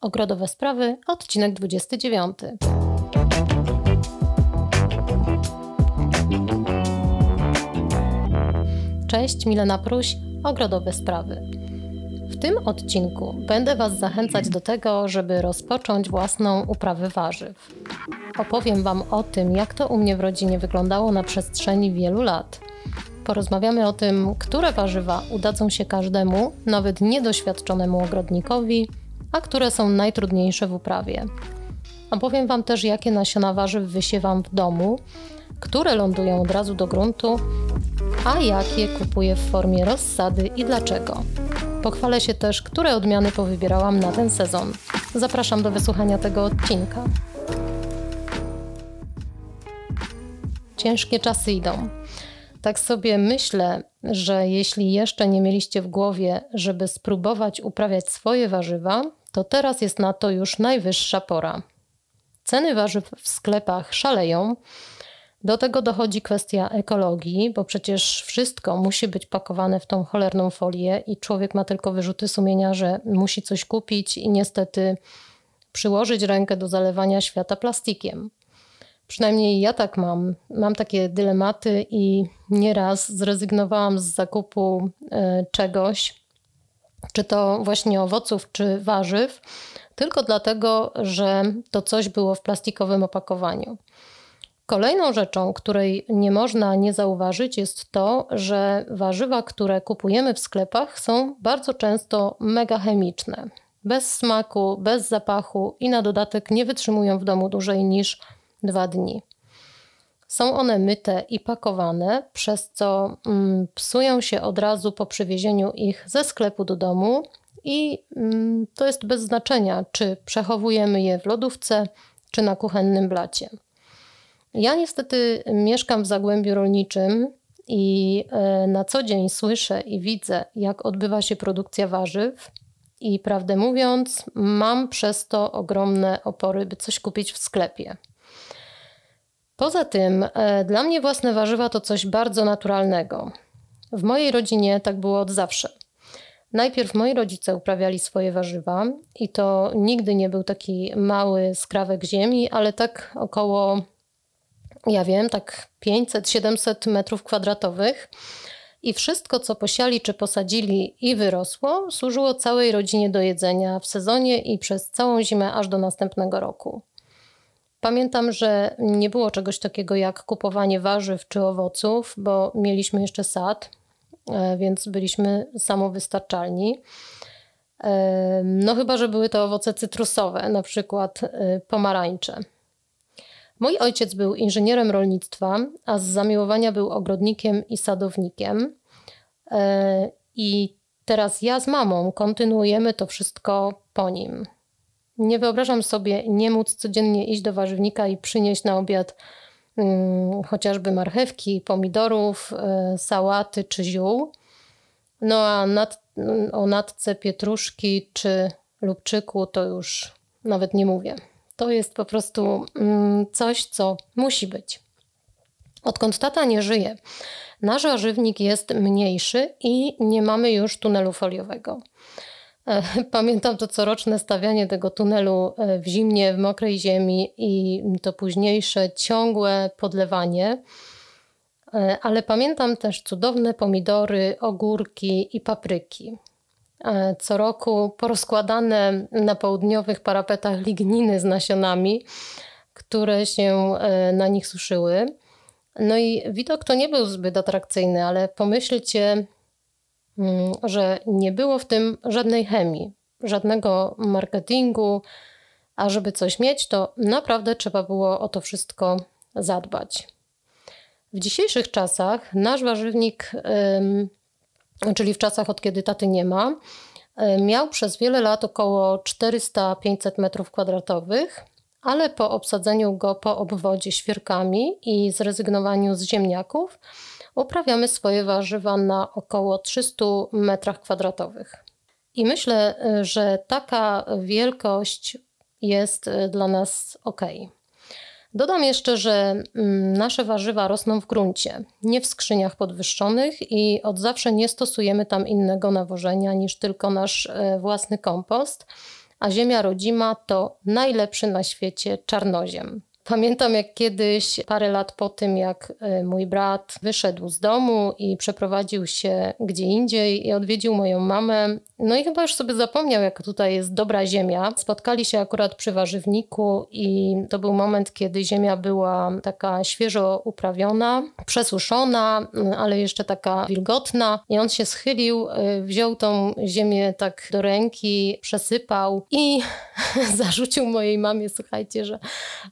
Ogrodowe sprawy, odcinek 29. Cześć, Milena Pruś, Ogrodowe sprawy. W tym odcinku będę Was zachęcać do tego, żeby rozpocząć własną uprawę warzyw. Opowiem Wam o tym, jak to u mnie w rodzinie wyglądało na przestrzeni wielu lat. Porozmawiamy o tym, które warzywa udadzą się każdemu, nawet niedoświadczonemu ogrodnikowi, a które są najtrudniejsze w uprawie. Opowiem Wam też, jakie nasiona warzyw wysiewam w domu, które lądują od razu do gruntu, a jakie kupuję w formie rozsady i dlaczego. Pochwalę się też, które odmiany powybierałam na ten sezon. Zapraszam do wysłuchania tego odcinka. Ciężkie czasy idą. Tak sobie myślę, że jeśli jeszcze nie mieliście w głowie, żeby spróbować uprawiać swoje warzywa, to teraz jest na to już najwyższa pora. Ceny warzyw w sklepach szaleją. Do tego dochodzi kwestia ekologii, bo przecież wszystko musi być pakowane w tą cholerną folię i człowiek ma tylko wyrzuty sumienia, że musi coś kupić i niestety przyłożyć rękę do zalewania świata plastikiem. Przynajmniej ja tak mam. Mam takie dylematy i nieraz zrezygnowałam z zakupu e, czegoś, czy to właśnie owoców, czy warzyw, tylko dlatego, że to coś było w plastikowym opakowaniu. Kolejną rzeczą, której nie można nie zauważyć, jest to, że warzywa, które kupujemy w sklepach, są bardzo często mega chemiczne. Bez smaku, bez zapachu i na dodatek nie wytrzymują w domu dłużej niż dwa dni. Są one myte i pakowane, przez co mm, psują się od razu po przywiezieniu ich ze sklepu do domu, i mm, to jest bez znaczenia, czy przechowujemy je w lodówce, czy na kuchennym blacie. Ja niestety mieszkam w zagłębiu rolniczym i e, na co dzień słyszę i widzę, jak odbywa się produkcja warzyw. I prawdę mówiąc, mam przez to ogromne opory, by coś kupić w sklepie. Poza tym, e, dla mnie własne warzywa to coś bardzo naturalnego. W mojej rodzinie tak było od zawsze. Najpierw moi rodzice uprawiali swoje warzywa i to nigdy nie był taki mały skrawek ziemi, ale tak około, ja wiem, tak 500-700 metrów kwadratowych. I wszystko, co posiali czy posadzili i wyrosło, służyło całej rodzinie do jedzenia w sezonie i przez całą zimę aż do następnego roku. Pamiętam, że nie było czegoś takiego jak kupowanie warzyw czy owoców, bo mieliśmy jeszcze sad, e, więc byliśmy samowystarczalni. E, no chyba, że były to owoce cytrusowe, na przykład e, pomarańcze. Mój ojciec był inżynierem rolnictwa, a z zamiłowania był ogrodnikiem i sadownikiem. I teraz ja z mamą kontynuujemy to wszystko po nim. Nie wyobrażam sobie nie móc codziennie iść do warzywnika i przynieść na obiad hmm, chociażby marchewki, pomidorów, y, sałaty czy ziół. No a nad, o natce pietruszki czy lubczyku to już nawet nie mówię. To jest po prostu mm, coś, co musi być. Odkąd tata nie żyje, nasz warzywnik jest mniejszy i nie mamy już tunelu foliowego. E, pamiętam to coroczne stawianie tego tunelu e, w zimnie, w mokrej ziemi i to późniejsze ciągłe podlewanie. E, ale pamiętam też cudowne pomidory, ogórki i papryki. Co roku porozkładane na południowych parapetach ligniny z nasionami, które się na nich suszyły. No i widok to nie był zbyt atrakcyjny, ale pomyślcie, że nie było w tym żadnej chemii, żadnego marketingu, a żeby coś mieć, to naprawdę trzeba było o to wszystko zadbać. W dzisiejszych czasach nasz warzywnik, czyli w czasach od kiedy taty nie ma, miał przez wiele lat około 400-500 m2, ale po obsadzeniu go po obwodzie świerkami i zrezygnowaniu z ziemniaków, uprawiamy swoje warzywa na około 300 metrach kwadratowych. I myślę, że taka wielkość jest dla nas ok. Dodam jeszcze, że mm, nasze warzywa rosną w gruncie, nie w skrzyniach podwyższonych i od zawsze nie stosujemy tam innego nawożenia niż tylko nasz e, własny kompost, a ziemia rodzima to najlepszy na świecie czarnoziem. Pamiętam jak kiedyś, parę lat po tym, jak e, mój brat wyszedł z domu i przeprowadził się gdzie indziej i odwiedził moją mamę. No i chyba już sobie zapomniał, jak tutaj jest dobra ziemia. Spotkali się akurat przy warzywniku i to był moment, kiedy ziemia była taka świeżo uprawiona, przesuszona, ale jeszcze taka wilgotna. I on się schylił, e, wziął tą ziemię tak do ręki, przesypał i zarzucił mojej mamie, słuchajcie, że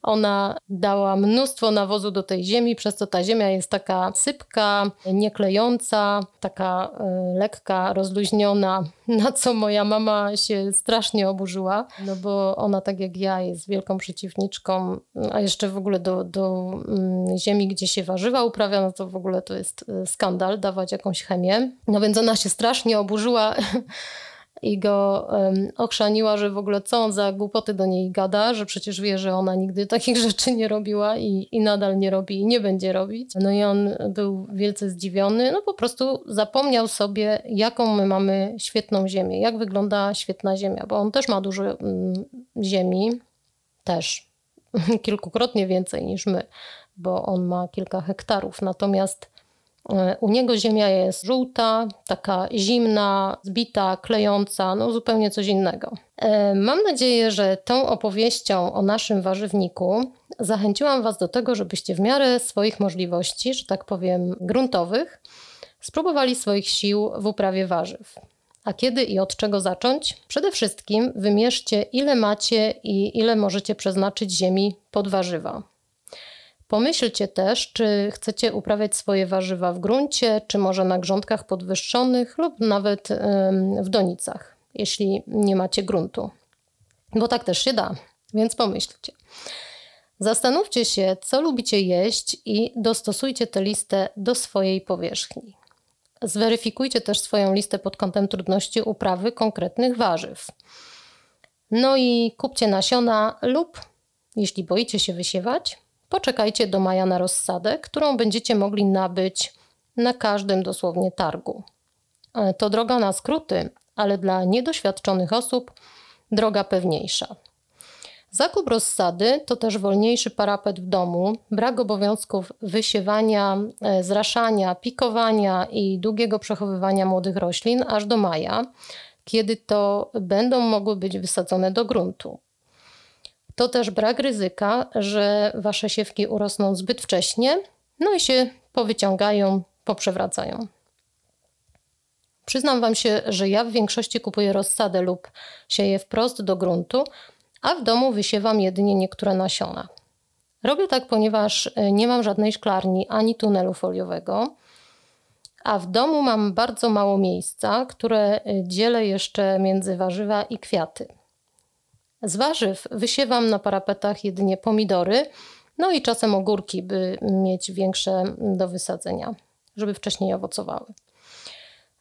ona dała mnóstwo nawozu do tej ziemi, przez co ta ziemia jest taka sypka, nieklejąca, taka y, lekka, rozluźniona, na co moja mama się strasznie oburzyła, no bo ona tak jak ja jest wielką przeciwniczką, a jeszcze w ogóle do, do mm, ziemi, gdzie się warzywa uprawia, no to w ogóle to jest y, skandal dawać jakąś chemię. No więc ona się strasznie oburzyła i go um, ochrzaniła, że w ogóle co on za głupoty do niej gada, że przecież wie, że ona nigdy takich rzeczy nie robiła i, i nadal nie robi i nie będzie robić. No i on był wielce zdziwiony, no po prostu zapomniał sobie, jaką my mamy świetną ziemię, jak wygląda świetna ziemia, bo on też ma dużo um, ziemi, też kilkukrotnie więcej niż my, bo on ma kilka hektarów, natomiast u niego ziemia jest żółta, taka zimna, zbita, klejąca, no zupełnie coś innego. E, mam nadzieję, że tą opowieścią o naszym warzywniku zachęciłam Was do tego, żebyście w miarę swoich możliwości, że tak powiem, gruntowych, spróbowali swoich sił w uprawie warzyw. A kiedy i od czego zacząć? Przede wszystkim wymierzcie, ile macie i ile możecie przeznaczyć ziemi pod warzywa. Pomyślcie też, czy chcecie uprawiać swoje warzywa w gruncie, czy może na grządkach podwyższonych lub nawet w donicach, jeśli nie macie gruntu. Bo tak też się da, więc pomyślcie. Zastanówcie się, co lubicie jeść i dostosujcie tę listę do swojej powierzchni. Zweryfikujcie też swoją listę pod kątem trudności uprawy konkretnych warzyw. No i kupcie nasiona lub, jeśli boicie się wysiewać, Poczekajcie do maja na rozsadę, którą będziecie mogli nabyć na każdym dosłownie targu. To droga na skróty, ale dla niedoświadczonych osób droga pewniejsza. Zakup rozsady to też wolniejszy parapet w domu, brak obowiązków wysiewania, e, zraszania, pikowania i długiego przechowywania młodych roślin aż do maja, kiedy to będą mogły być wysadzone do gruntu to też brak ryzyka, że wasze siewki urosną zbyt wcześnie, no i się powyciągają, poprzewracają. Przyznam Wam się, że ja w większości kupuję rozsadę lub sieję wprost do gruntu, a w domu wysiewam jedynie niektóre nasiona. Robię tak, ponieważ e, nie mam żadnej szklarni ani tunelu foliowego, a w domu mam bardzo mało miejsca, które e, dzielę jeszcze między warzywa i kwiaty. Z warzyw wysiewam na parapetach jedynie pomidory, no i czasem ogórki, by mieć większe do wysadzenia, żeby wcześniej owocowały.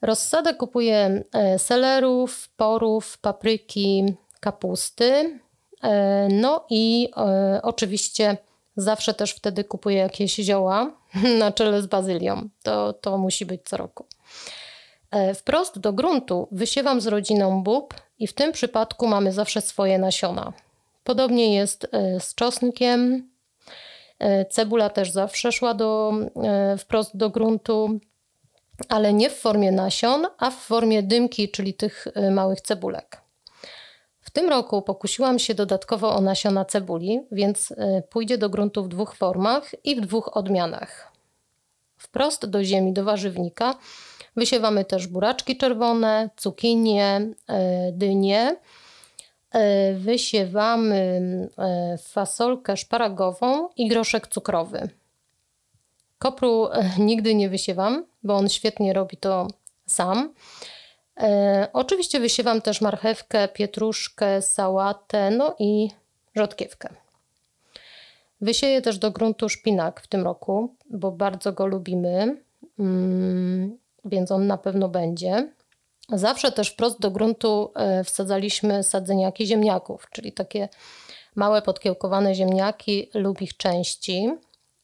Rozsadę kupuję e, selerów, porów, papryki, kapusty. E, no i e, oczywiście zawsze też wtedy kupuję jakieś zioła na czele z bazylią. To, to musi być co roku. Wprost do gruntu wysiewam z rodziną bób i w tym przypadku mamy zawsze swoje nasiona. Podobnie jest e, z czosnkiem. E, cebula też zawsze szła do, e, wprost do gruntu, ale nie w formie nasion, a w formie dymki, czyli tych małych cebulek. W tym roku pokusiłam się dodatkowo o nasiona cebuli, więc pójdzie do gruntu w dwóch formach i w dwóch odmianach. Wprost do ziemi, do warzywnika Wysiewamy też buraczki czerwone, cukinie, e, dynie. E, wysiewamy e, fasolkę szparagową i groszek cukrowy. Kopru nigdy nie wysiewam, bo on świetnie robi to sam. oczywiście wysiewam też marchewkę, pietruszkę, sałatę, no i rzodkiewkę. Wysieję też do gruntu szpinak w tym roku, bo bardzo go lubimy. Mm, więc on na pewno będzie. Zawsze też wprost do gruntu e, wsadzaliśmy sadzeniaki ziemniaków, czyli takie małe podkiełkowane ziemniaki lub ich części.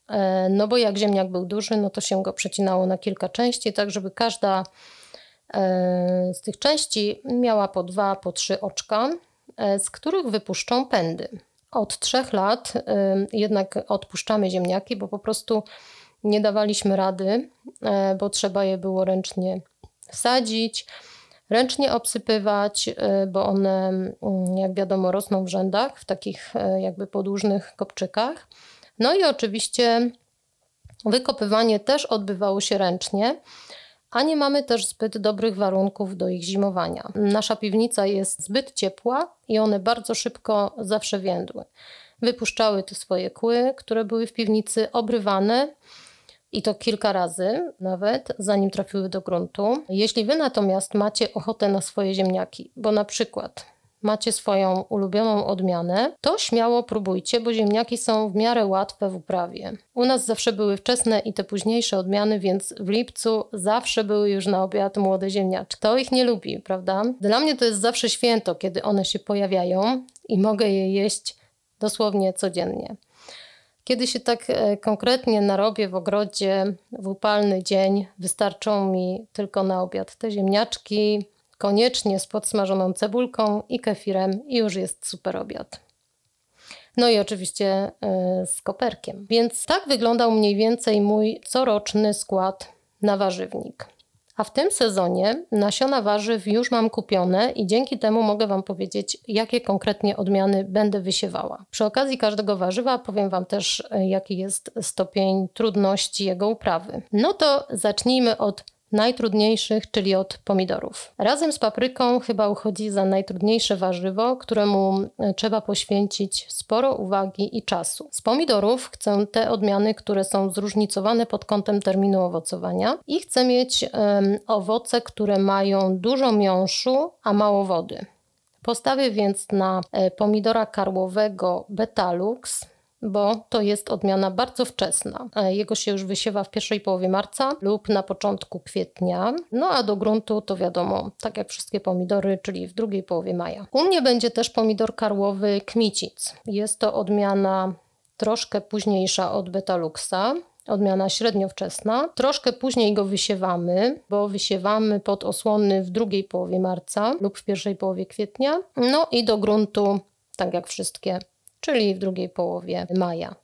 E, no bo jak ziemniak był duży, no to się go przecinało na kilka części, tak żeby każda e, z tych części miała po dwa, po trzy oczka. z których wypuszczą pędy. Od trzech lat jednak odpuszczamy ziemniaki, bo po prostu nie dawaliśmy rady, e, bo trzeba je było ręcznie sadzić, ręcznie obsypywać, e, bo one, mm, jak wiadomo, rosną w rzędach, w takich e, jakby podłużnych kopczykach. No i oczywiście wykopywanie też odbywało się ręcznie, a nie mamy też zbyt dobrych warunków do ich zimowania. Nasza piwnica jest zbyt ciepła i one bardzo szybko zawsze więdły. Wypuszczały te swoje kły, które były w piwnicy obrywane i to kilka razy nawet, zanim trafiły do gruntu. Jeśli wy natomiast macie ochotę na swoje ziemniaki, bo na przykład macie swoją ulubioną odmianę, to śmiało próbujcie, bo ziemniaki są w miarę łatwe w uprawie. U nas zawsze były wczesne i te późniejsze odmiany, więc w lipcu zawsze były już na obiad młode ziemniaczki. Kto ich nie lubi, prawda? Dla mnie to jest zawsze święto, kiedy one się pojawiają i mogę je jeść dosłownie codziennie. Kiedy się tak e, konkretnie narobię w ogrodzie w upalny dzień, wystarczą mi tylko na obiad te ziemniaczki, koniecznie z podsmażoną cebulką i kefirem i już jest super obiad. No i oczywiście e, z koperkiem. Więc tak wyglądał mniej więcej mój coroczny skład na warzywnik. A w tym sezonie nasiona warzyw już mam kupione i dzięki temu mogę Wam powiedzieć, jakie konkretnie odmiany będę wysiewała. Przy okazji każdego warzywa powiem Wam też, e, jaki jest stopień trudności jego uprawy. No to zacznijmy od najtrudniejszych, czyli od pomidorów. Razem z papryką chyba uchodzi za najtrudniejsze warzywo, któremu e, trzeba poświęcić sporo uwagi i czasu. Z pomidorów chcę te odmiany, które są zróżnicowane pod kątem terminu owocowania i chcę mieć um, owoce, które mają dużo miąższu, a mało wody. Postawię więc na e, pomidora karłowego Betalux, bo to jest odmiana bardzo wczesna. E, jego się już wysiewa w pierwszej połowie marca lub na początku kwietnia. No a do gruntu to wiadomo, tak jak wszystkie pomidory, czyli w drugiej połowie maja. U mnie będzie też pomidor karłowy Kmicic. Jest to odmiana troszkę późniejsza od Betaluxa, odmiana średnio wczesna. Troszkę później go wysiewamy, bo wysiewamy pod osłony w drugiej połowie marca lub w pierwszej połowie kwietnia. No i do gruntu, tak jak wszystkie czyli w drugiej połowie maja.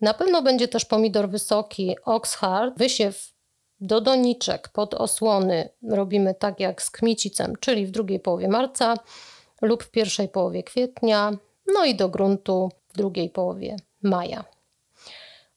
Na pewno będzie też pomidor wysoki Oxhard, wysiew do doniczek pod osłony robimy tak jak z kmicicem, czyli w drugiej połowie marca lub w pierwszej połowie kwietnia, no i do gruntu w drugiej połowie maja.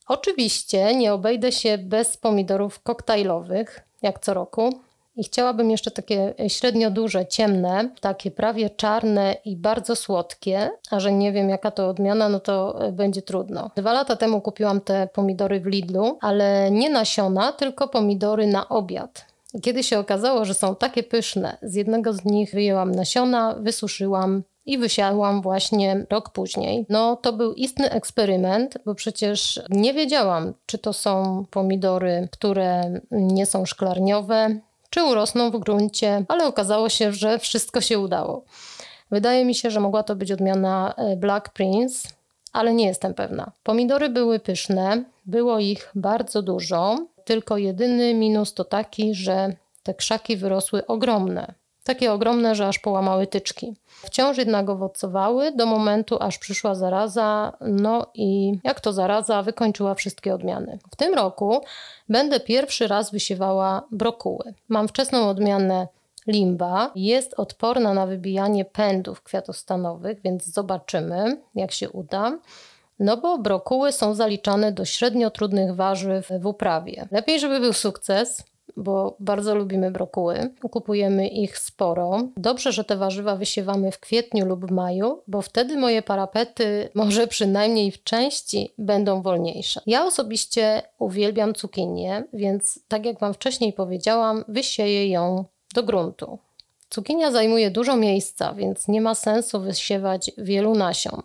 Oczywiście nie obejdę się bez pomidorów koktajlowych, jak co roku. I chciałabym jeszcze takie średnio duże, ciemne, takie prawie czarne i bardzo słodkie, a że nie wiem jaka to odmiana, no to e, będzie trudno. Dwa lata temu kupiłam te pomidory w Lidlu, ale nie nasiona, tylko pomidory na obiad. Kiedy się okazało, że są takie pyszne, z jednego z nich wyjęłam nasiona, wysuszyłam i wysiadłam właśnie rok później. No to był istny eksperyment, bo przecież nie wiedziałam, czy to są pomidory, które nie są szklarniowe, czy urosną w gruncie, ale okazało się, że wszystko się udało. Wydaje mi się, że mogła to być odmiana e, Black Prince, ale nie jestem pewna. Pomidory były pyszne, było ich bardzo dużo, tylko jedyny minus to taki, że te krzaki wyrosły ogromne. Takie ogromne, że aż połamały tyczki. Wciąż jednak owocowały do momentu, aż przyszła zaraza, no i jak to zaraza, wykończyła wszystkie odmiany. W tym roku będę pierwszy raz wysiewała brokuły. Mam wczesną odmianę limba, jest odporna na wybijanie pędów kwiatostanowych, więc zobaczymy, jak się uda. No bo brokuły są zaliczane do średnio trudnych warzyw w uprawie. Lepiej, żeby był sukces, bo bardzo lubimy brokuły. Kupujemy ich sporo. Dobrze, że te warzywa wysiewamy w kwietniu lub maju, bo wtedy moje parapety, może przynajmniej w części, będą wolniejsze. Ja osobiście uwielbiam cukinię, więc tak jak Wam wcześniej powiedziałam, wysieję ją do gruntu. Cukinia zajmuje dużo miejsca, więc nie ma sensu wysiewać wielu nasion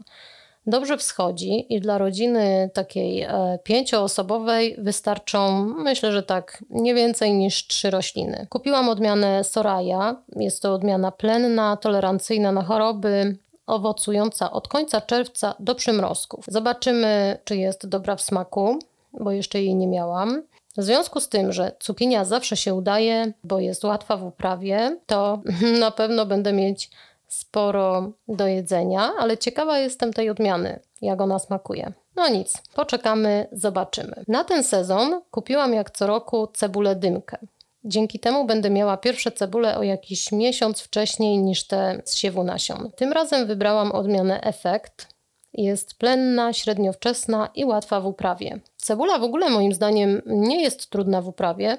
dobrze wschodzi i dla rodziny takiej e, pięcioosobowej wystarczą, myślę, że tak nie więcej niż trzy rośliny. Kupiłam odmianę Soraya. Jest to odmiana plenna, tolerancyjna na choroby, owocująca od końca czerwca do przymrozków. Zobaczymy, czy jest dobra w smaku, bo jeszcze jej nie miałam. W związku z tym, że cukinia zawsze się udaje, bo jest łatwa w uprawie, to na pewno będę mieć sporo do jedzenia, ale ciekawa jestem tej odmiany, jak ona smakuje. No nic, poczekamy, zobaczymy. Na ten sezon kupiłam jak co roku cebulę dymkę. Dzięki temu będę miała pierwsze cebule o jakiś miesiąc wcześniej niż te z siewu nasion. Tym razem wybrałam odmianę Efekt. Jest plenna, średnio wczesna i łatwa w uprawie. Cebula w ogóle moim zdaniem nie jest trudna w uprawie,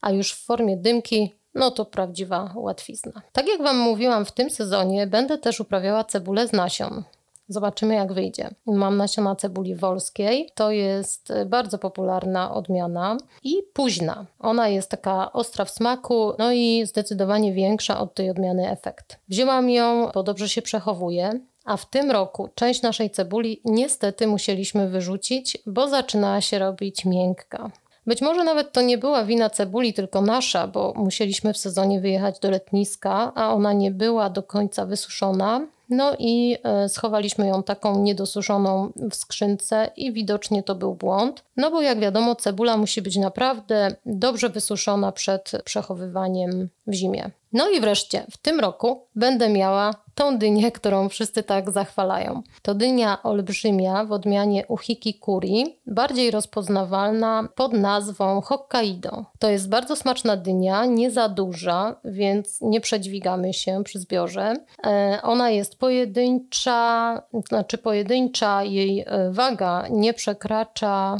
a już w formie dymki no to prawdziwa łatwizna. Tak jak Wam mówiłam, w tym sezonie będę też uprawiała cebulę z nasion. Zobaczymy, jak wyjdzie. Mam nasiona cebuli wolskiej. To jest bardzo popularna odmiana i późna. Ona jest taka ostra w smaku, no i zdecydowanie większa od tej odmiany efekt. Wzięłam ją, bo dobrze się przechowuje. A w tym roku część naszej cebuli niestety musieliśmy wyrzucić, bo zaczynała się robić miękka. Być może nawet to nie była wina cebuli, tylko nasza, bo musieliśmy w sezonie wyjechać do letniska, a ona nie była do końca wysuszona. No i e, schowaliśmy ją taką niedosuszoną w skrzynce i widocznie to był błąd. No bo jak wiadomo, cebula musi być naprawdę dobrze wysuszona przed przechowywaniem w zimie. No i wreszcie w tym roku będę miała tą dynię, którą wszyscy tak zachwalają. To dynia olbrzymia w odmianie Uhiki Kuri, bardziej rozpoznawalna pod nazwą Hokkaido. To jest bardzo smaczna dynia, nie za duża, więc nie przedźwigamy się przy zbiorze. E, ona jest pojedyncza, znaczy pojedyncza, jej e, waga nie przekracza,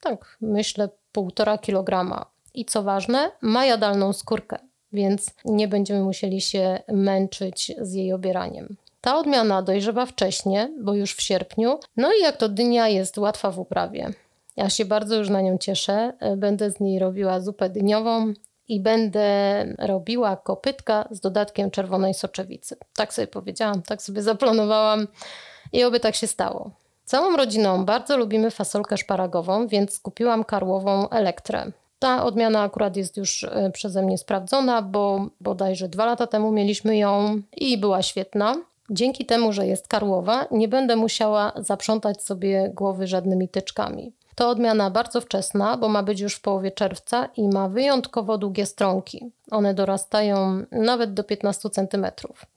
tak myślę, półtora kilograma. I co ważne, ma jadalną skórkę więc nie będziemy musieli się męczyć z jej obieraniem. Ta odmiana dojrzewa wcześnie, bo już w sierpniu, no i jak to dynia jest łatwa w uprawie. Ja się bardzo już na nią cieszę. Będę z niej robiła zupę dyniową i będę robiła kopytka z dodatkiem czerwonej soczewicy. Tak sobie powiedziałam, tak sobie zaplanowałam i oby tak się stało. Całą rodziną bardzo lubimy fasolkę szparagową, więc kupiłam karłową elektrę. Ta odmiana akurat jest już e, przeze mnie sprawdzona, bo bodajże dwa lata temu mieliśmy ją i była świetna. Dzięki temu, że jest karłowa, nie będę musiała zaprzątać sobie głowy żadnymi tyczkami. To odmiana bardzo wczesna, bo ma być już w połowie czerwca i ma wyjątkowo długie stronki. One dorastają nawet do 15 cm.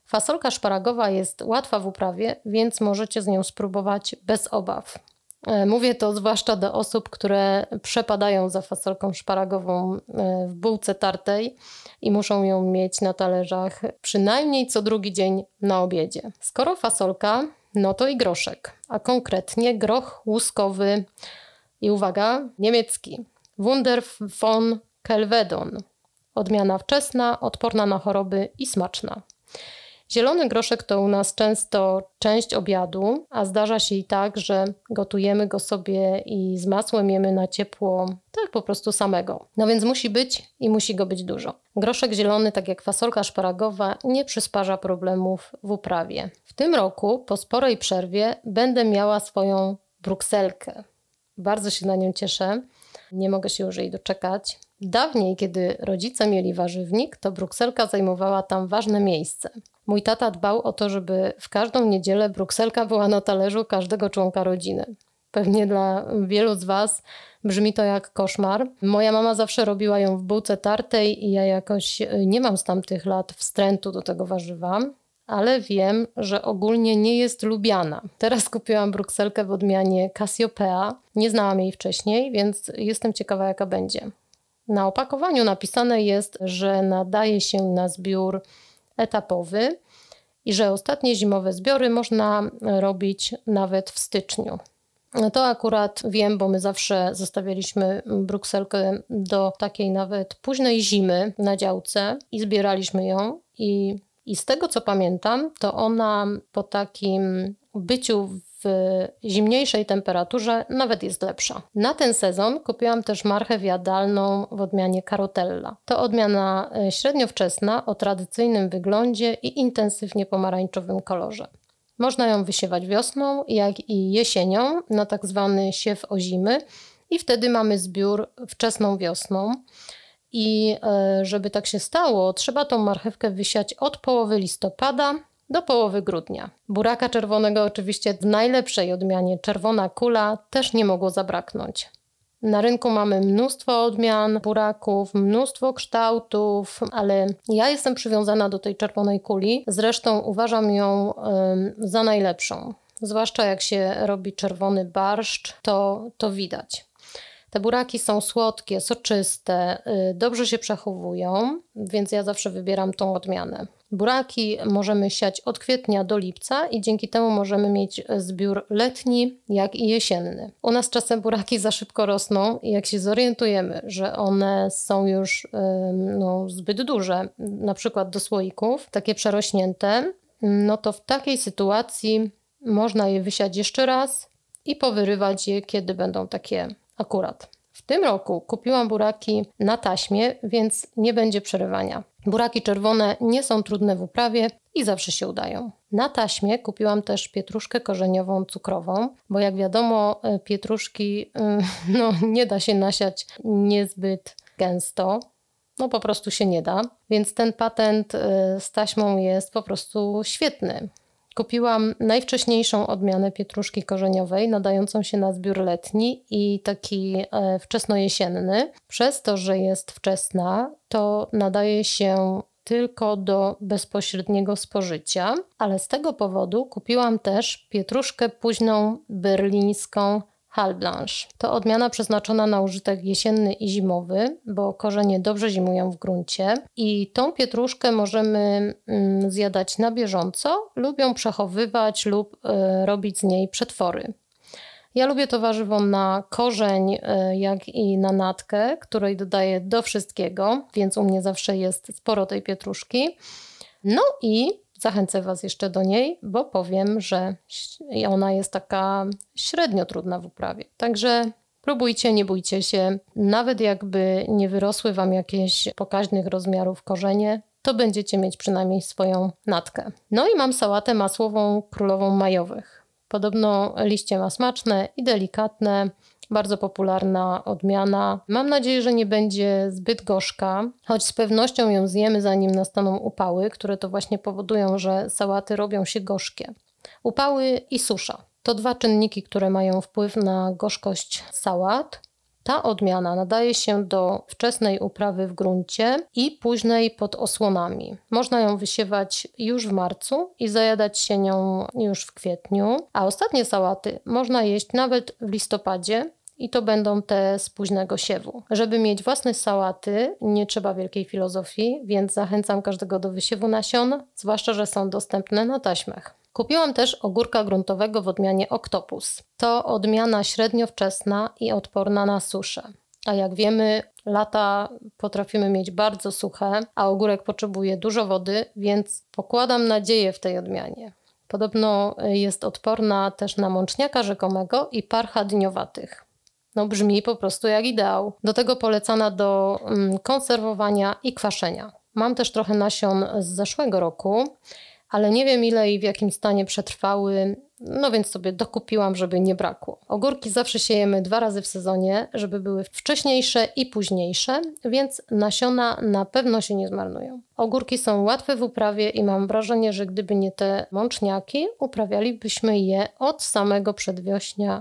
Fasolka szparagowa jest łatwa w uprawie, więc możecie z nią spróbować bez obaw. E, mówię to zwłaszcza do osób, które przepadają za fasolką szparagową e, w bułce tartej i muszą ją mieć na talerzach przynajmniej co drugi dzień na obiedzie. Skoro fasolka, no to i groszek, a konkretnie groch łuskowy i uwaga, niemiecki. Wunder von Kelvedon. Odmiana wczesna, odporna na choroby i smaczna. Zielony groszek to u nas często część obiadu, a zdarza się i tak, że gotujemy go sobie i z masłem jemy na ciepło, tak po prostu samego. No więc musi być i musi go być dużo. Groszek zielony, tak jak fasolka szparagowa, nie przysparza problemów w uprawie. W tym roku, po sporej przerwie, będę miała swoją brukselkę. Bardzo się na nią cieszę. Nie mogę się już jej doczekać. Dawniej, kiedy rodzice mieli warzywnik, to brukselka zajmowała tam ważne miejsce. Mój tata dbał o to, żeby w każdą niedzielę brukselka była na talerzu każdego członka rodziny. Pewnie dla wielu z Was brzmi to jak koszmar. Moja mama zawsze robiła ją w bułce tartej i ja jakoś nie mam z tamtych lat wstrętu do tego warzywa, ale wiem, że ogólnie nie jest lubiana. Teraz kupiłam brukselkę w odmianie Cassiopeia. Nie znałam jej wcześniej, więc jestem ciekawa jaka będzie. Na opakowaniu napisane jest, że nadaje się na zbiór etapowy i że ostatnie zimowe zbiory można robić nawet w styczniu. To akurat wiem, bo my zawsze zostawialiśmy brukselkę do takiej nawet późnej zimy na działce i zbieraliśmy ją. I, i z tego co pamiętam, to ona po takim byciu w zimniejszej temperaturze nawet jest lepsza. Na ten sezon kupiłam też marchew jadalną w odmianie Carotella. To odmiana e, średnio wczesna o tradycyjnym wyglądzie i intensywnie pomarańczowym kolorze. Można ją wysiewać wiosną, jak i jesienią na tak zwany siew ozimy i wtedy mamy zbiór wczesną wiosną. I e, żeby tak się stało, trzeba tą marchewkę wysiać od połowy listopada do połowy grudnia. Buraka czerwonego oczywiście w najlepszej odmianie czerwona kula też nie mogło zabraknąć. Na rynku mamy mnóstwo odmian buraków, mnóstwo kształtów, ale ja jestem przywiązana do tej czerwonej kuli. Zresztą uważam ją za najlepszą. Zwłaszcza jak się robi czerwony barszcz, to, to widać. Te buraki są słodkie, soczyste, y, dobrze się przechowują, więc ja zawsze wybieram tą odmianę. Buraki możemy siać od kwietnia do lipca i dzięki temu możemy mieć zbiór letni, jak i jesienny. U nas czasem buraki za szybko rosną i jak się zorientujemy, że one są już no, zbyt duże, na przykład do słoików, takie przerośnięte, no to w takiej sytuacji można je wysiać jeszcze raz i powyrywać je, kiedy będą takie akurat. W tym roku kupiłam buraki na taśmie, więc nie będzie przerywania. Buraki czerwone nie są trudne w uprawie i zawsze się udają. Na taśmie kupiłam też pietruszkę korzeniową cukrową, bo jak wiadomo, e, pietruszki e, no, nie da się nasiać niezbyt gęsto. No po prostu się nie da, więc ten patent e, z taśmą jest po prostu świetny. Kupiłam najwcześniejszą odmianę pietruszki korzeniowej, nadającą się na zbiór letni i taki e, wczesnojesienny. Przez to, że jest wczesna, to nadaje się tylko do bezpośredniego spożycia, ale z tego powodu kupiłam też pietruszkę późną berlińską Hal Blanche. To odmiana przeznaczona na użytek jesienny i zimowy, bo korzenie dobrze zimują w gruncie i tą pietruszkę możemy mm, zjadać na bieżąco lub ją przechowywać lub y, robić z niej przetwory. Ja lubię to warzywo na korzeń, y, jak i na natkę, której dodaję do wszystkiego, więc u mnie zawsze jest sporo tej pietruszki. No i Zachęcę Was jeszcze do niej, bo powiem, że ona jest taka średnio trudna w uprawie. Także próbujcie, nie bójcie się. Nawet jakby nie wyrosły Wam jakieś pokaźnych rozmiarów korzenie, to będziecie mieć przynajmniej swoją natkę. No i mam sałatę masłową królową majowych. Podobno liście ma smaczne i delikatne bardzo popularna odmiana. Mam nadzieję, że nie będzie zbyt gorzka, choć z pewnością ją zjemy zanim nastaną upały, które to właśnie powodują, że sałaty robią się gorzkie. Upały i susza to dwa czynniki, które mają wpływ na gorzkość sałat. Ta odmiana nadaje się do wczesnej uprawy w gruncie i późnej pod osłonami. Można ją wysiewać już w marcu i zajadać się nią już w kwietniu, a ostatnie sałaty można jeść nawet w listopadzie, i to będą te z późnego siewu. Żeby mieć własne sałaty, nie trzeba wielkiej filozofii, więc zachęcam każdego do wysiewu nasion, zwłaszcza, że są dostępne na taśmach. Kupiłam też ogórka gruntowego w odmianie Octopus. To odmiana średnio wczesna i odporna na suszę. A jak wiemy, lata potrafimy mieć bardzo suche, a ogórek potrzebuje dużo wody, więc pokładam nadzieję w tej odmianie. Podobno jest odporna też na mączniaka rzekomego i parcha dniowatych. No brzmi po prostu jak ideał. Do tego polecana do mm, konserwowania i kwaszenia. Mam też trochę nasion z zeszłego roku, ale nie wiem ile i w jakim stanie przetrwały, no więc sobie dokupiłam, żeby nie brakło. Ogórki zawsze siejemy dwa razy w sezonie, żeby były wcześniejsze i późniejsze, więc nasiona na pewno się nie zmarnują. Ogórki są łatwe w uprawie i mam wrażenie, że gdyby nie te mączniaki, uprawialibyśmy je od samego przedwiośnia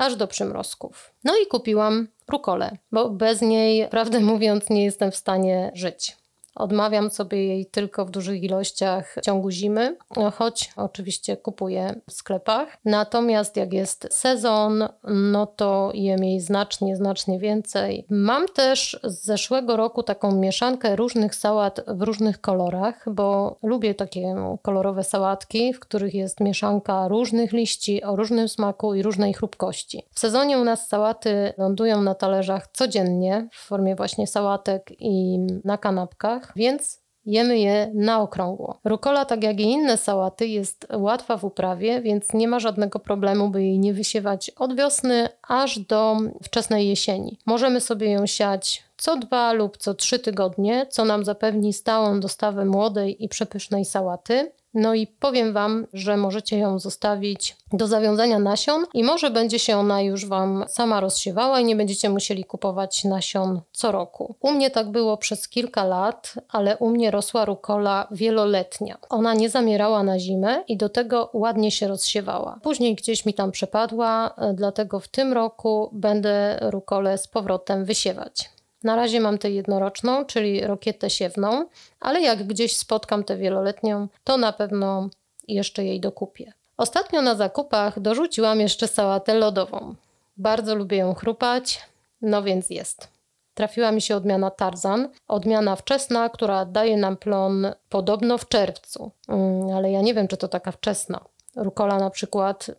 aż do przymrozków. No i kupiłam rukolę, bo bez niej, prawdę mówiąc, nie jestem w stanie żyć. Odmawiam sobie jej tylko w dużych ilościach w ciągu zimy, choć oczywiście kupuję w sklepach. Natomiast jak jest sezon, no to jem jej znacznie, znacznie więcej. Mam też z zeszłego roku taką mieszankę różnych sałat w różnych kolorach, bo lubię takie kolorowe sałatki, w których jest mieszanka różnych liści o różnym smaku i różnej chrupkości. W sezonie u nas sałaty lądują na talerzach codziennie w formie właśnie sałatek i na kanapkach więc jemy je na okrągło. Rukola, tak jak i inne sałaty, jest łatwa w uprawie, więc nie ma żadnego problemu, by jej nie wysiewać od wiosny aż do wczesnej jesieni. Możemy sobie ją siać co dwa lub co trzy tygodnie, co nam zapewni stałą dostawę młodej i przepysznej sałaty. No i powiem Wam, że możecie ją zostawić do zawiązania nasion i może będzie się ona już Wam sama rozsiewała i nie będziecie musieli kupować nasion co roku. U mnie tak było przez kilka lat, ale u mnie rosła rukola wieloletnia. Ona nie zamierała na zimę i do tego ładnie się rozsiewała. Później gdzieś mi tam przepadła, dlatego w tym roku będę rukolę z powrotem wysiewać. Na razie mam tę jednoroczną, czyli rokietę siewną, ale jak gdzieś spotkam tę wieloletnią, to na pewno jeszcze jej dokupię. Ostatnio na zakupach dorzuciłam jeszcze sałatę lodową. Bardzo lubię ją chrupać, no więc jest. Trafiła mi się odmiana Tarzan, odmiana wczesna, która daje nam plon podobno w czerwcu, mm, ale ja nie wiem, czy to taka wczesna. Rukola na przykład y,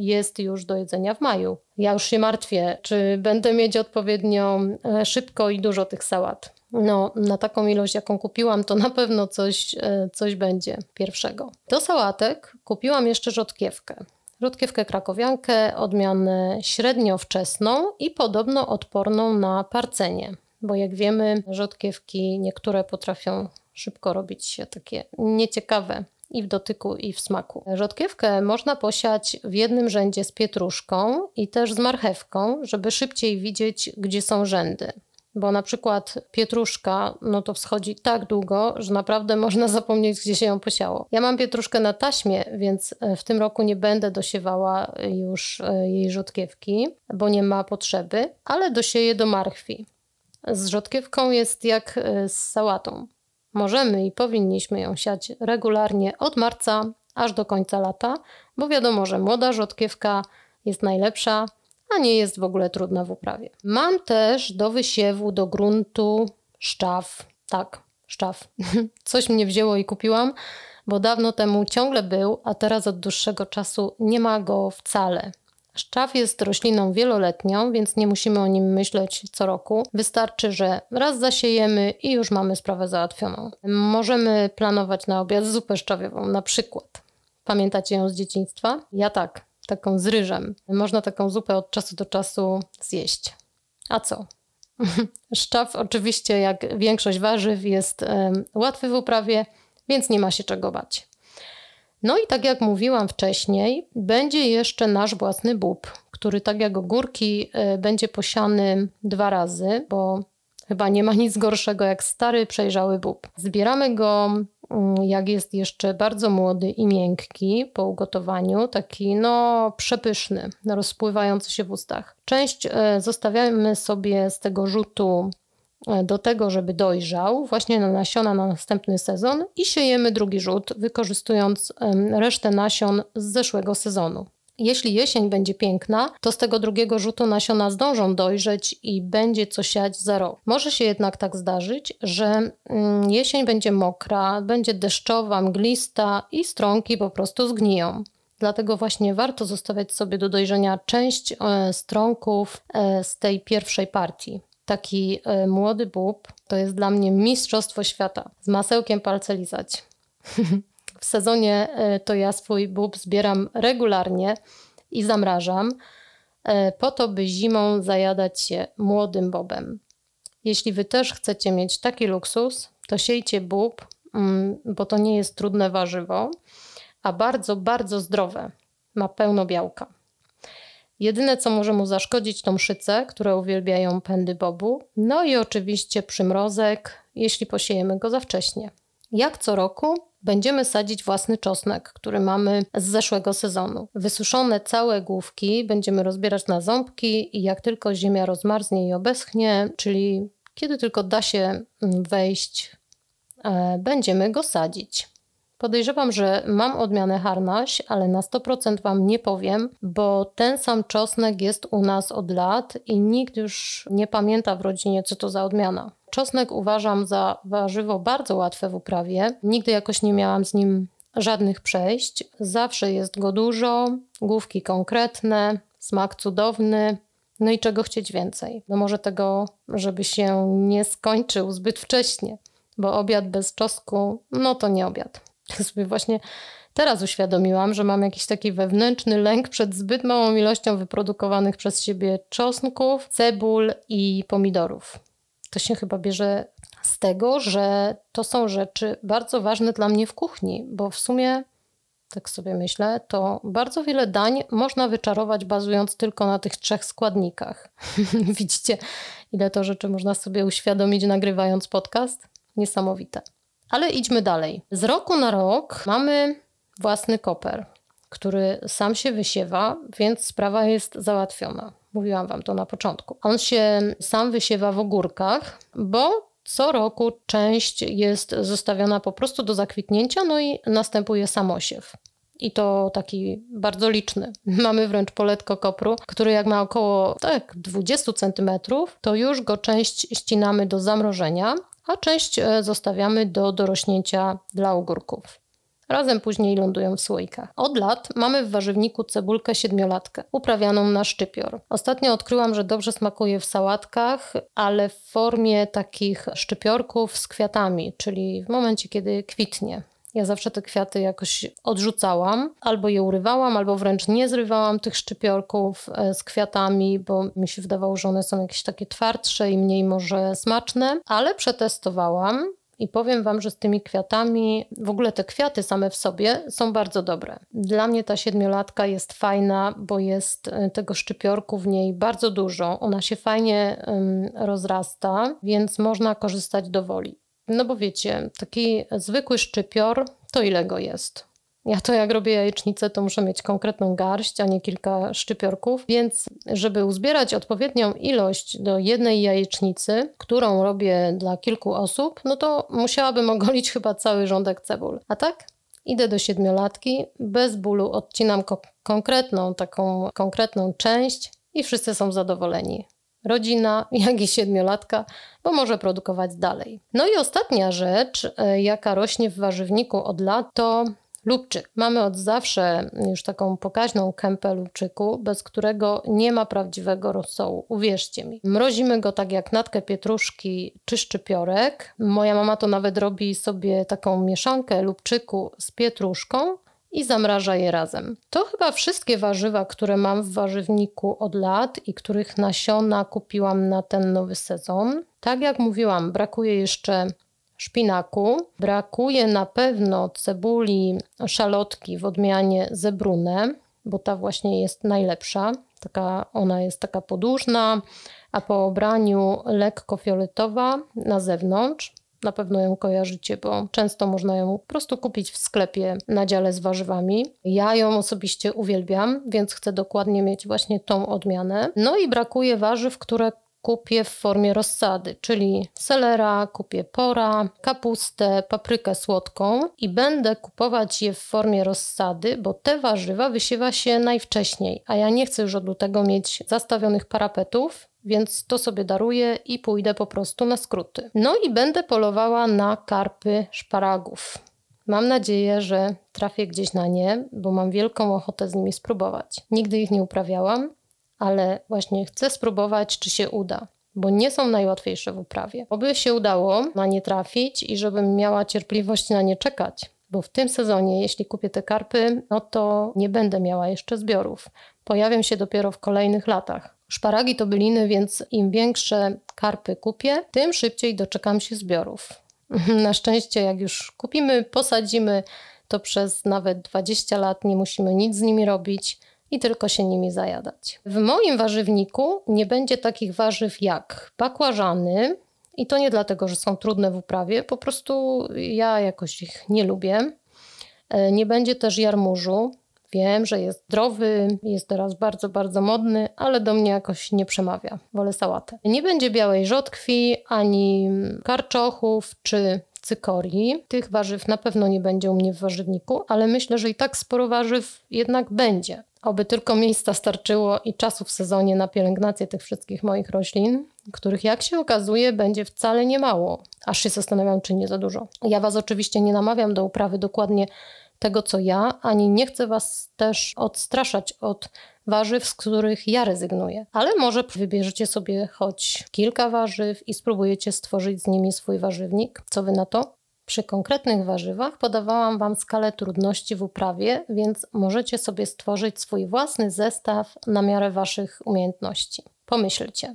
jest już do jedzenia w maju. Ja już się martwię, czy będę mieć odpowiednio e, szybko i dużo tych sałat. No, na taką ilość, jaką kupiłam, to na pewno coś, e, coś będzie pierwszego. Do sałatek kupiłam jeszcze rzodkiewkę. Rzodkiewkę krakowiankę, odmianę średnio wczesną i podobno odporną na parcenie. Bo jak wiemy, rzodkiewki niektóre potrafią szybko robić się takie nieciekawe i w dotyku, i w smaku. Rzodkiewkę można posiać w jednym rzędzie z pietruszką i też z marchewką, żeby szybciej widzieć, gdzie są rzędy. Bo na przykład pietruszka, no to wschodzi tak długo, że naprawdę można zapomnieć, gdzie się ją posiało. Ja mam pietruszkę na taśmie, więc e, w tym roku nie będę dosiewała już e, jej rzodkiewki, bo nie ma potrzeby, ale dosieję do marchwi. Z rzodkiewką jest jak e, z sałatą. Możemy i powinniśmy ją siać regularnie od marca aż do końca lata, bo wiadomo, że młoda rzodkiewka jest najlepsza, a nie jest w ogóle trudna w uprawie. Mam też do wysiewu do gruntu szczaw. Tak, szczaw. Coś mnie wzięło i kupiłam, bo dawno temu ciągle był, a teraz od dłuższego czasu nie ma go wcale. Szczaw jest rośliną wieloletnią, więc nie musimy o nim myśleć co roku. Wystarczy, że raz zasiejemy i już mamy sprawę załatwioną. Możemy planować na obiad zupę szczawiową, na przykład. Pamiętacie ją z dzieciństwa? Ja tak, taką z ryżem. Można taką zupę od czasu do czasu zjeść. A co? Szczaw oczywiście, jak większość warzyw, jest łatwy w uprawie, więc nie ma się czego bać. No i tak jak mówiłam wcześniej, będzie jeszcze nasz własny bób, który tak jak ogórki e, będzie posiany dwa razy, bo chyba nie ma nic gorszego jak stary, przejrzały bób. Zbieramy go mm, jak jest jeszcze bardzo młody i miękki po ugotowaniu, taki no przepyszny, rozpływający się w ustach. Część e, zostawiamy sobie z tego rzutu do tego, żeby dojrzał, właśnie na nasiona na następny sezon i siejemy drugi rzut, wykorzystując resztę nasion z zeszłego sezonu. Jeśli jesień będzie piękna, to z tego drugiego rzutu nasiona zdążą dojrzeć i będzie co siać za rok. Może się jednak tak zdarzyć, że mm, jesień będzie mokra, będzie deszczowa, mglista i stronki po prostu zgniją. Dlatego właśnie warto zostawiać sobie do dojrzenia część e, stronków e, z tej pierwszej partii taki e, młody bób to jest dla mnie mistrzostwo świata. Z masełkiem palce lizać. w sezonie e, to ja swój bób zbieram regularnie i zamrażam, e, po to, by zimą zajadać się młodym bobem. Jeśli wy też chcecie mieć taki luksus, to siejcie bób, mm, bo to nie jest trudne warzywo, a bardzo, bardzo zdrowe. Ma pełno białka. Jedyne, co może mu zaszkodzić, to mszyce, które uwielbiają pędy bobu, no i oczywiście przymrozek, jeśli posiejemy go za wcześnie. Jak co roku będziemy sadzić własny czosnek, który mamy z zeszłego sezonu. Wysuszone całe główki będziemy rozbierać na ząbki i jak tylko ziemia rozmarznie i obeschnie, czyli kiedy tylko da się mm, wejść, e, będziemy go sadzić. Podejrzewam, że mam odmianę harnaś, ale na 100% Wam nie powiem, bo ten sam czosnek jest u nas od lat i nikt już nie pamięta w rodzinie, co to za odmiana. Czosnek uważam za warzywo bardzo łatwe w uprawie. Nigdy jakoś nie miałam z nim żadnych przejść. Zawsze jest go dużo, główki konkretne, smak cudowny. No i czego chcieć więcej? No może tego, żeby się nie skończył zbyt wcześnie, bo obiad bez czosnku, no to nie obiad. Sobie właśnie teraz uświadomiłam, że mam jakiś taki wewnętrzny lęk przed zbyt małą ilością wyprodukowanych przez siebie czosnków, cebul i pomidorów. To się chyba bierze z tego, że to są rzeczy bardzo ważne dla mnie w kuchni, bo w sumie, tak sobie myślę, to bardzo wiele dań można wyczarować bazując tylko na tych trzech składnikach. Widzicie, ile to rzeczy można sobie uświadomić nagrywając podcast? Niesamowite. Ale idźmy dalej. Z roku na rok mamy własny koper, który sam się wysiewa, więc sprawa jest załatwiona. Mówiłam Wam to na początku. On się sam wysiewa w ogórkach, bo co roku część jest zostawiona po prostu do zakwitnięcia, no i następuje samosiew. I to taki bardzo liczny. Mamy wręcz poletko kopru, który jak ma około tak, 20 cm, to już go część ścinamy do zamrożenia, a część e, zostawiamy do dorośnięcia dla ogórków. Razem później lądują w słoikach. Od lat mamy w warzywniku cebulkę siedmiolatkę, uprawianą na szczypior. Ostatnio odkryłam, że dobrze smakuje w sałatkach, ale w formie takich szczypiorków z kwiatami, czyli w momencie, kiedy kwitnie. Ja zawsze te kwiaty jakoś odrzucałam, albo je urywałam, albo wręcz nie zrywałam tych szczypiorków e, z kwiatami, bo mi się wydawało, że one są jakieś takie twardsze i mniej może smaczne, ale przetestowałam i powiem Wam, że z tymi kwiatami, w ogóle te kwiaty same w sobie są bardzo dobre. Dla mnie ta siedmiolatka jest fajna, bo jest e, tego szczypiorku w niej bardzo dużo. Ona się fajnie um, rozrasta, więc można korzystać do woli. No bo wiecie, taki zwykły szczypior, to ile go jest? Ja to jak robię jajecznicę, to muszę mieć konkretną garść, a nie kilka szczypiorków, więc żeby uzbierać odpowiednią ilość do jednej jajecznicy, którą robię dla kilku osób, no to musiałabym ogolić chyba cały rządek cebul. A tak? Idę do siedmiolatki, bez bólu odcinam ko- konkretną, taką konkretną część i wszyscy są zadowoleni rodzina, jak i siedmiolatka, bo może produkować dalej. No i ostatnia rzecz, e, jaka rośnie w warzywniku od lat, to lubczyk. Mamy od zawsze już taką pokaźną kępę lubczyku, bez którego nie ma prawdziwego rosołu, uwierzcie mi. Mrozimy go tak jak natkę pietruszki czy szczypiorek. Moja mama to nawet robi sobie taką mieszankę lubczyku z pietruszką, i zamraża je razem. To chyba wszystkie warzywa, które mam w warzywniku od lat i których nasiona kupiłam na ten nowy sezon. Tak jak mówiłam, brakuje jeszcze szpinaku, brakuje na pewno cebuli szalotki w odmianie zebrune, bo ta właśnie jest najlepsza. Taka, ona jest taka podłużna, a po obraniu lekko fioletowa na zewnątrz. Na pewno ją kojarzycie, bo często można ją po prostu kupić w sklepie na dziale z warzywami. Ja ją osobiście uwielbiam, więc chcę dokładnie mieć właśnie tą odmianę. No i brakuje warzyw, które kupię w formie rozsady, czyli selera, kupię pora, kapustę, paprykę słodką i będę kupować je w formie rozsady, bo te warzywa wysiewa się najwcześniej, a ja nie chcę już od lutego mieć zastawionych parapetów, więc to sobie daruję i pójdę po prostu na skróty. No i będę polowała na karpy szparagów. Mam nadzieję, że trafię gdzieś na nie, bo mam wielką ochotę z nimi spróbować. Nigdy ich nie uprawiałam, ale właśnie chcę spróbować, czy się uda, bo nie są najłatwiejsze w uprawie. Oby się udało na nie trafić i żebym miała cierpliwość na nie czekać, bo w tym sezonie, jeśli kupię te karpy, no to nie będę miała jeszcze zbiorów. Pojawią się dopiero w kolejnych latach. Szparagi to byliny, więc im większe karpy kupię, tym szybciej doczekam się zbiorów. Na szczęście, jak już kupimy, posadzimy, to przez nawet 20 lat nie musimy nic z nimi robić i tylko się nimi zajadać. W moim warzywniku nie będzie takich warzyw jak bakłażany, i to nie dlatego, że są trudne w uprawie, po prostu ja jakoś ich nie lubię. E, nie będzie też jarmużu, Wiem, że jest zdrowy, jest teraz bardzo, bardzo modny, ale do mnie jakoś nie przemawia. Wolę sałatę. Nie będzie białej rzodkwi, ani karczochów czy cykorii. Tych warzyw na pewno nie będzie u mnie w warzywniku, ale myślę, że i tak sporo warzyw jednak będzie. Oby tylko miejsca starczyło i czasu w sezonie na pielęgnację tych wszystkich moich roślin, których jak się okazuje będzie wcale nie mało. Aż się zastanawiam, czy nie za dużo. Ja Was oczywiście nie namawiam do uprawy dokładnie tego, co ja, ani nie chcę Was też odstraszać od warzyw, z których ja rezygnuję. Ale może wybierzecie sobie choć kilka warzyw i spróbujecie stworzyć z nimi swój warzywnik. Co Wy na to? Przy konkretnych warzywach podawałam Wam skalę trudności w uprawie, więc możecie sobie stworzyć swój własny zestaw na miarę Waszych umiejętności. Pomyślcie.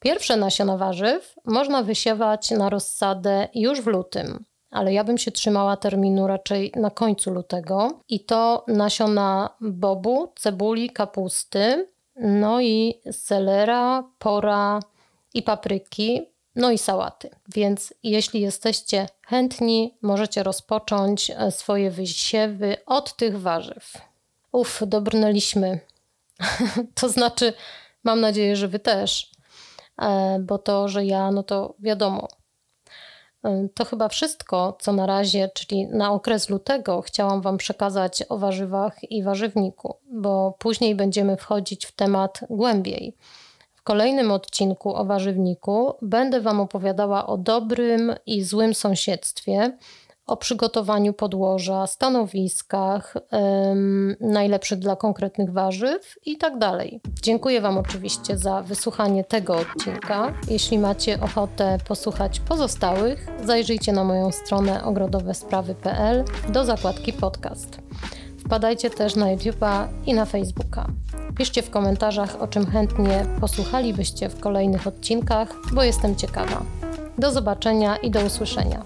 Pierwsze nasiona warzyw można wysiewać na rozsadę już w lutym, ale ja bym się trzymała terminu raczej na końcu lutego. I to nasiona bobu, cebuli, kapusty, no i selera, pora i papryki, no i sałaty. Więc jeśli jesteście chętni, możecie rozpocząć e, swoje wysiewy od tych warzyw. Uf, dobrnęliśmy. to znaczy, mam nadzieję, że wy też, e, bo to, że ja, no to wiadomo. E, to chyba wszystko, co na razie, czyli na okres lutego, chciałam Wam przekazać o warzywach i warzywniku, bo później będziemy wchodzić w temat głębiej kolejnym odcinku o warzywniku będę Wam opowiadała o dobrym i złym sąsiedztwie, o przygotowaniu podłoża, stanowiskach, ym, najlepszych dla konkretnych warzyw i tak dalej. Dziękuję Wam oczywiście za wysłuchanie tego odcinka. Jeśli macie ochotę posłuchać pozostałych, zajrzyjcie na moją stronę ogrodowesprawy.pl do zakładki podcast. Wpadajcie też na YouTube'a i na Facebooka. Piszcie w komentarzach, o czym chętnie posłuchalibyście w kolejnych odcinkach, bo jestem ciekawa. Do zobaczenia i do usłyszenia.